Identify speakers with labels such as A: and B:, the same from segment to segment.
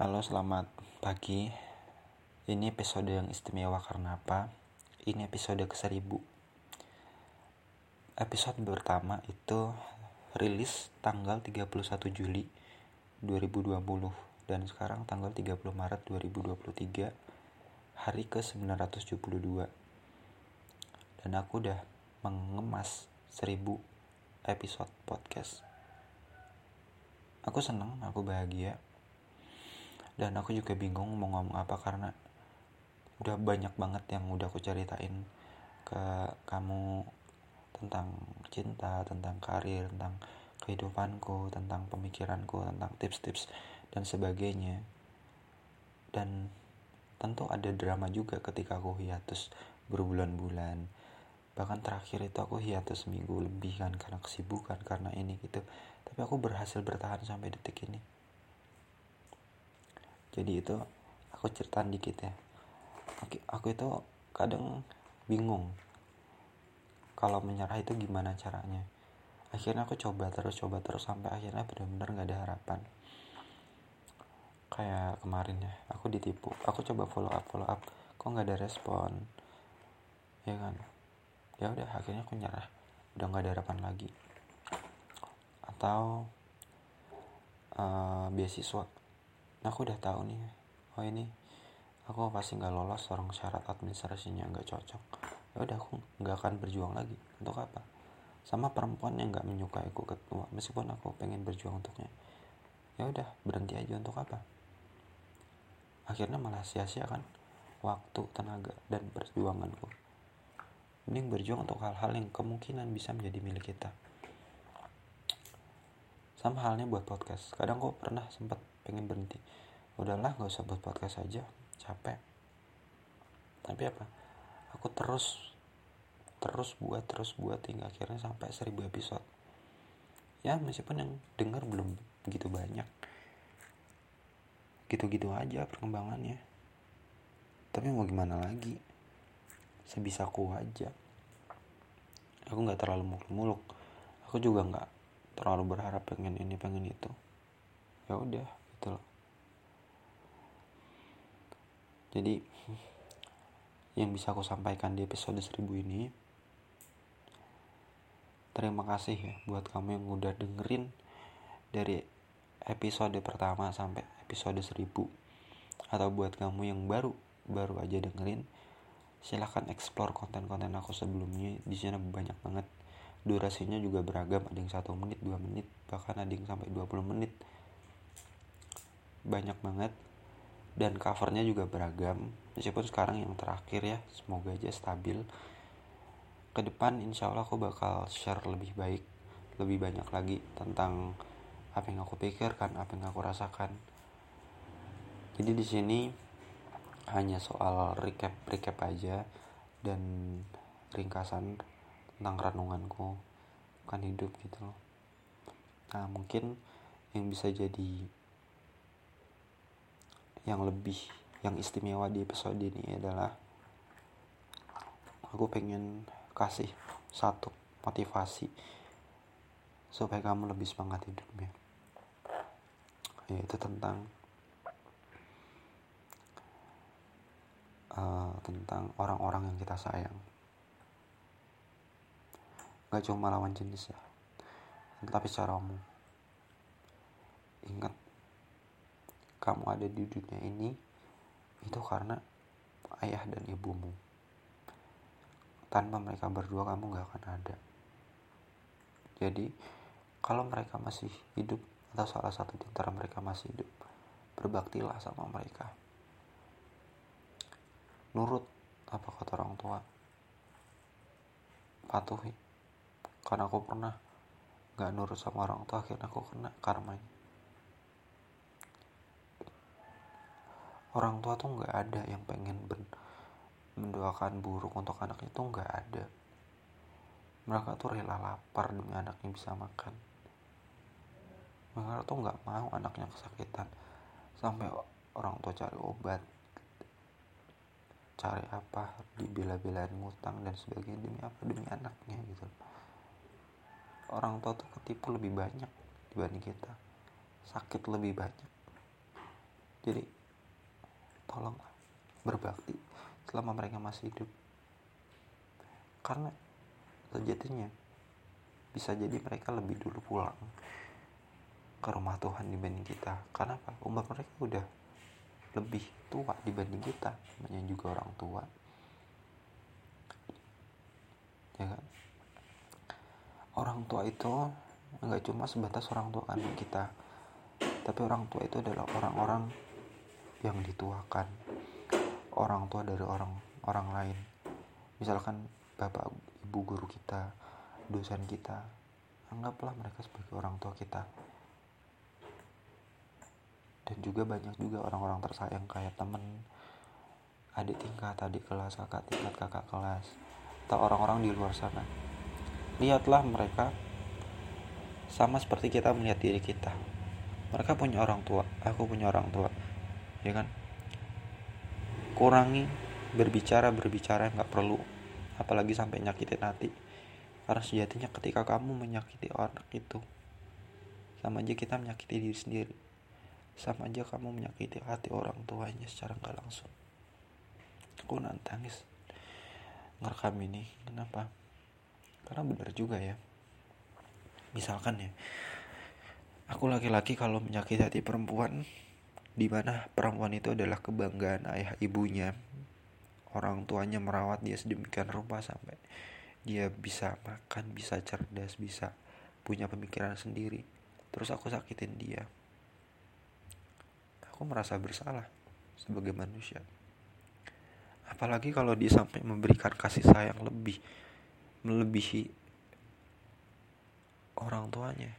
A: Halo, selamat pagi. Ini episode yang istimewa karena apa? Ini episode ke-1000. Episode pertama itu rilis tanggal 31 Juli 2020 dan sekarang tanggal 30 Maret 2023 hari ke-972. Dan aku udah mengemas 1000 episode podcast. Aku senang, aku bahagia dan aku juga bingung mau ngomong apa karena udah banyak banget yang udah aku ceritain ke kamu tentang cinta, tentang karir, tentang kehidupanku, tentang pemikiranku, tentang tips-tips dan sebagainya. Dan tentu ada drama juga ketika aku hiatus berbulan-bulan. Bahkan terakhir itu aku hiatus seminggu lebih kan karena kesibukan, karena ini gitu. Tapi aku berhasil bertahan sampai detik ini jadi itu aku ceritain dikit ya. Aku, aku itu kadang bingung kalau menyerah itu gimana caranya. Akhirnya aku coba terus coba terus sampai akhirnya benar-benar nggak ada harapan. Kayak kemarin ya aku ditipu. Aku coba follow up follow up. Kok nggak ada respon? Ya kan? Ya udah akhirnya aku nyerah. Udah nggak ada harapan lagi. Atau uh, beasiswa aku udah tahu nih. Oh ini aku pasti nggak lolos orang syarat administrasinya nggak cocok. Ya udah aku nggak akan berjuang lagi. Untuk apa? Sama perempuan yang nggak menyukai aku ketua meskipun aku pengen berjuang untuknya. Ya udah berhenti aja untuk apa? Akhirnya malah sia-sia kan waktu tenaga dan perjuanganku. Mending berjuang untuk hal-hal yang kemungkinan bisa menjadi milik kita sama halnya buat podcast. Kadang kok pernah sempat pengen berhenti. Udahlah gak usah buat podcast aja. Capek. Tapi apa? Aku terus terus buat terus buat hingga akhirnya sampai 1000 episode. Ya meskipun yang dengar belum begitu banyak. Gitu-gitu aja perkembangannya. Tapi mau gimana lagi? Sebisaku aja. Aku nggak terlalu muluk-muluk. Aku juga nggak terlalu berharap pengen ini pengen itu. Ya udah gitu loh. Jadi yang bisa aku sampaikan di episode 1000 ini terima kasih ya buat kamu yang udah dengerin dari episode pertama sampai episode 1000 atau buat kamu yang baru baru aja dengerin silahkan explore konten-konten aku sebelumnya. Di sana banyak banget durasinya juga beragam ada yang satu menit dua menit bahkan ada yang sampai 20 menit. Banyak banget. Dan covernya juga beragam. Meskipun sekarang yang terakhir ya semoga aja stabil. Ke depan insya Allah aku bakal share lebih baik lebih banyak lagi tentang apa yang aku pikirkan apa yang aku rasakan. Jadi di sini hanya soal recap recap aja dan ringkasan tentang renunganku bukan hidup gitu loh. Nah mungkin yang bisa jadi yang lebih yang istimewa di episode ini adalah aku pengen kasih satu motivasi supaya kamu lebih semangat hidupnya. Yaitu tentang uh, tentang orang-orang yang kita sayang gak cuma lawan jenis ya tapi secara umum. Ingat kamu ada di dunia ini itu karena ayah dan ibumu. Tanpa mereka berdua kamu gak akan ada. Jadi kalau mereka masih hidup atau salah satu di antara mereka masih hidup berbaktilah sama mereka. Nurut apa kata orang tua? Patuhi karena aku pernah gak nurut sama orang tua akhirnya aku kena karmanya. Orang tua tuh nggak ada yang pengen ben mendoakan buruk untuk anaknya tuh nggak ada. Mereka tuh rela lapar demi anaknya bisa makan. Mereka tuh nggak mau anaknya kesakitan. Sampai orang tua cari obat cari apa dibela-belain ngutang dan sebagainya demi apa? Demi anaknya gitu orang tua tuh ketipu lebih banyak dibanding kita. Sakit lebih banyak. Jadi tolong berbakti selama mereka masih hidup. Karena sejatinya bisa jadi mereka lebih dulu pulang ke rumah Tuhan dibanding kita. Karena apa? Umur mereka udah lebih tua dibanding kita. Namanya juga orang tua. Ya kan orang tua itu nggak cuma sebatas orang tua kandung kita tapi orang tua itu adalah orang-orang yang dituakan. Orang tua dari orang orang lain. Misalkan bapak ibu guru kita dosen kita anggaplah mereka sebagai orang tua kita. Dan juga banyak juga orang-orang tersayang kayak temen adik tingkat adik kelas kakak tingkat kakak kelas atau orang-orang di luar sana lihatlah mereka sama seperti kita melihat diri kita. Mereka punya orang tua aku punya orang tua ya kan? Kurangi berbicara berbicara nggak perlu apalagi sampai nyakitin hati. Karena sejatinya ketika kamu menyakiti orang itu sama aja kita menyakiti diri sendiri. Sama aja kamu menyakiti hati orang tuanya secara nggak langsung. Aku nantangis ngerekam ini kenapa karena benar juga ya. Misalkan ya aku laki-laki kalau menyakiti hati perempuan di mana perempuan itu adalah kebanggaan ayah ibunya. Orang tuanya merawat dia sedemikian rupa sampai dia bisa makan bisa cerdas bisa punya pemikiran sendiri. Terus aku sakitin dia. Aku merasa bersalah sebagai manusia. Apalagi kalau dia sampai memberikan kasih sayang lebih melebihi orang tuanya.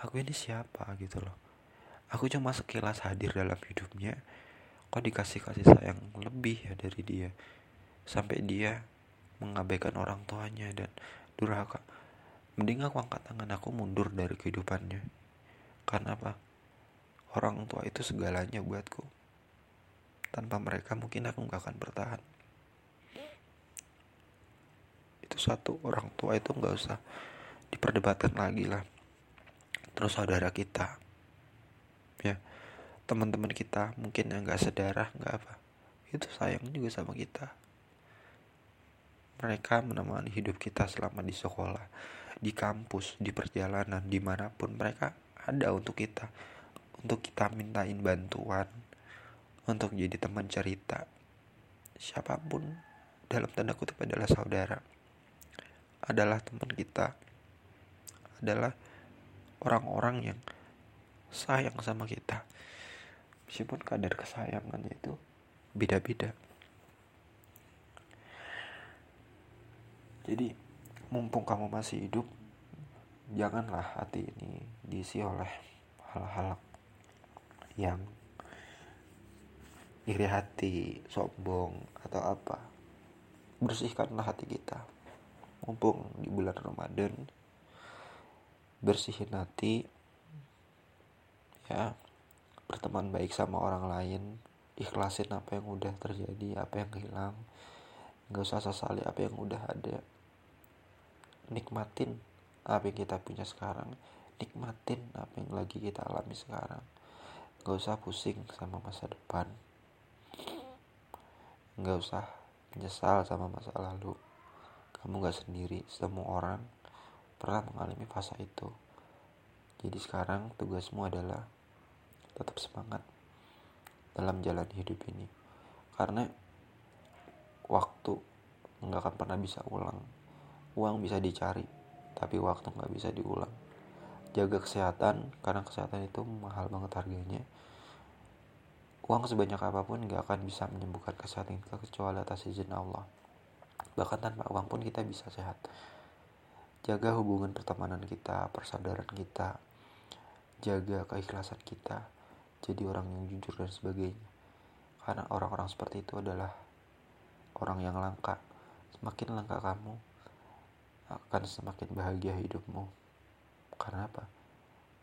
A: Aku ini siapa gitu loh. Aku cuma sekilas hadir dalam hidupnya. Kok dikasih kasih sayang lebih ya dari dia? Sampai dia mengabaikan orang tuanya dan durhaka. Mending aku angkat tangan aku mundur dari kehidupannya. Karena apa? Orang tua itu segalanya buatku. Tanpa mereka mungkin aku nggak akan bertahan itu satu orang tua itu nggak usah diperdebatkan lagi lah. Terus saudara kita ya teman-teman kita mungkin yang nggak sedarah nggak apa itu sayang juga sama kita. Mereka menemani hidup kita selama di sekolah di kampus di perjalanan di mana pun mereka ada untuk kita. Untuk kita mintain bantuan untuk jadi teman cerita. Siapa pun dalam tanda kutip adalah saudara adalah teman kita adalah orang-orang yang sayang sama kita meskipun kadar kesayangannya itu beda-beda jadi mumpung kamu masih hidup janganlah hati ini diisi oleh hal-hal yang iri hati, sombong atau apa. Bersihkanlah hati kita. Mumpung di bulan Ramadan bersihin hati ya berteman baik sama orang lain ikhlasin apa yang udah terjadi apa yang hilang. Nggak usah sesali apa yang udah ada. Nikmatin apa yang kita punya sekarang nikmatin apa yang lagi kita alami sekarang. Nggak usah pusing sama masa depan. Nggak usah menyesal sama masa lalu kamu gak sendiri semua orang pernah mengalami fase itu. Jadi sekarang tugasmu adalah tetap semangat dalam jalan hidup ini. Karena waktu nggak akan pernah bisa ulang. Uang bisa dicari, tapi waktu nggak bisa diulang. Jaga kesehatan, karena kesehatan itu mahal banget harganya. Uang sebanyak apa pun nggak akan bisa menyembuhkan kesehatan kita kecuali atas izin Allah. Bahkan tanpa uang pun kita bisa sehat jaga hubungan pertemanan kita, persaudaraan kita, jaga keikhlasan kita, jadi orang yang jujur dan sebagainya. Karena orang-orang seperti itu adalah orang yang langka. Semakin langka kamu, akan semakin bahagia hidupmu. Karena apa?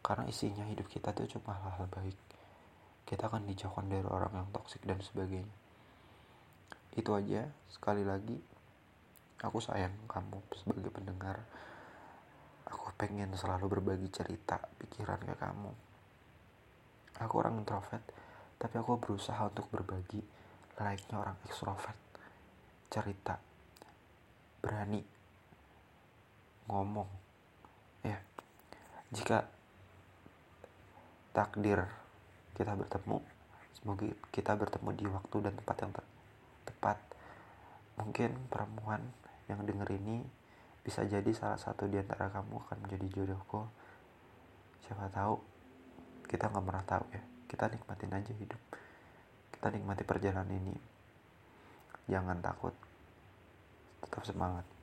A: Karena isinya hidup kita itu cuma hal-hal baik. Kita akan dijauhkan dari orang yang toksik dan sebagainya. Itu aja, sekali lagi, aku sayang kamu sebagai pendengar. Aku pengen selalu berbagi cerita pikiran ke kamu. Aku orang introvert tapi aku berusaha untuk berbagi layaknya orang ekstrovert cerita. Berani. Ngomong. Ya. Jika takdir kita bertemu semoga kita bertemu di waktu dan tempat yang tepat. Mungkin perempuan yang denger ini bisa jadi salah satu di antara kamu akan menjadi jodohku. Siapa tahu kita nggak pernah tahu ya. Kita nikmatin aja hidup. Kita nikmati perjalanan ini. Jangan takut. Tetap semangat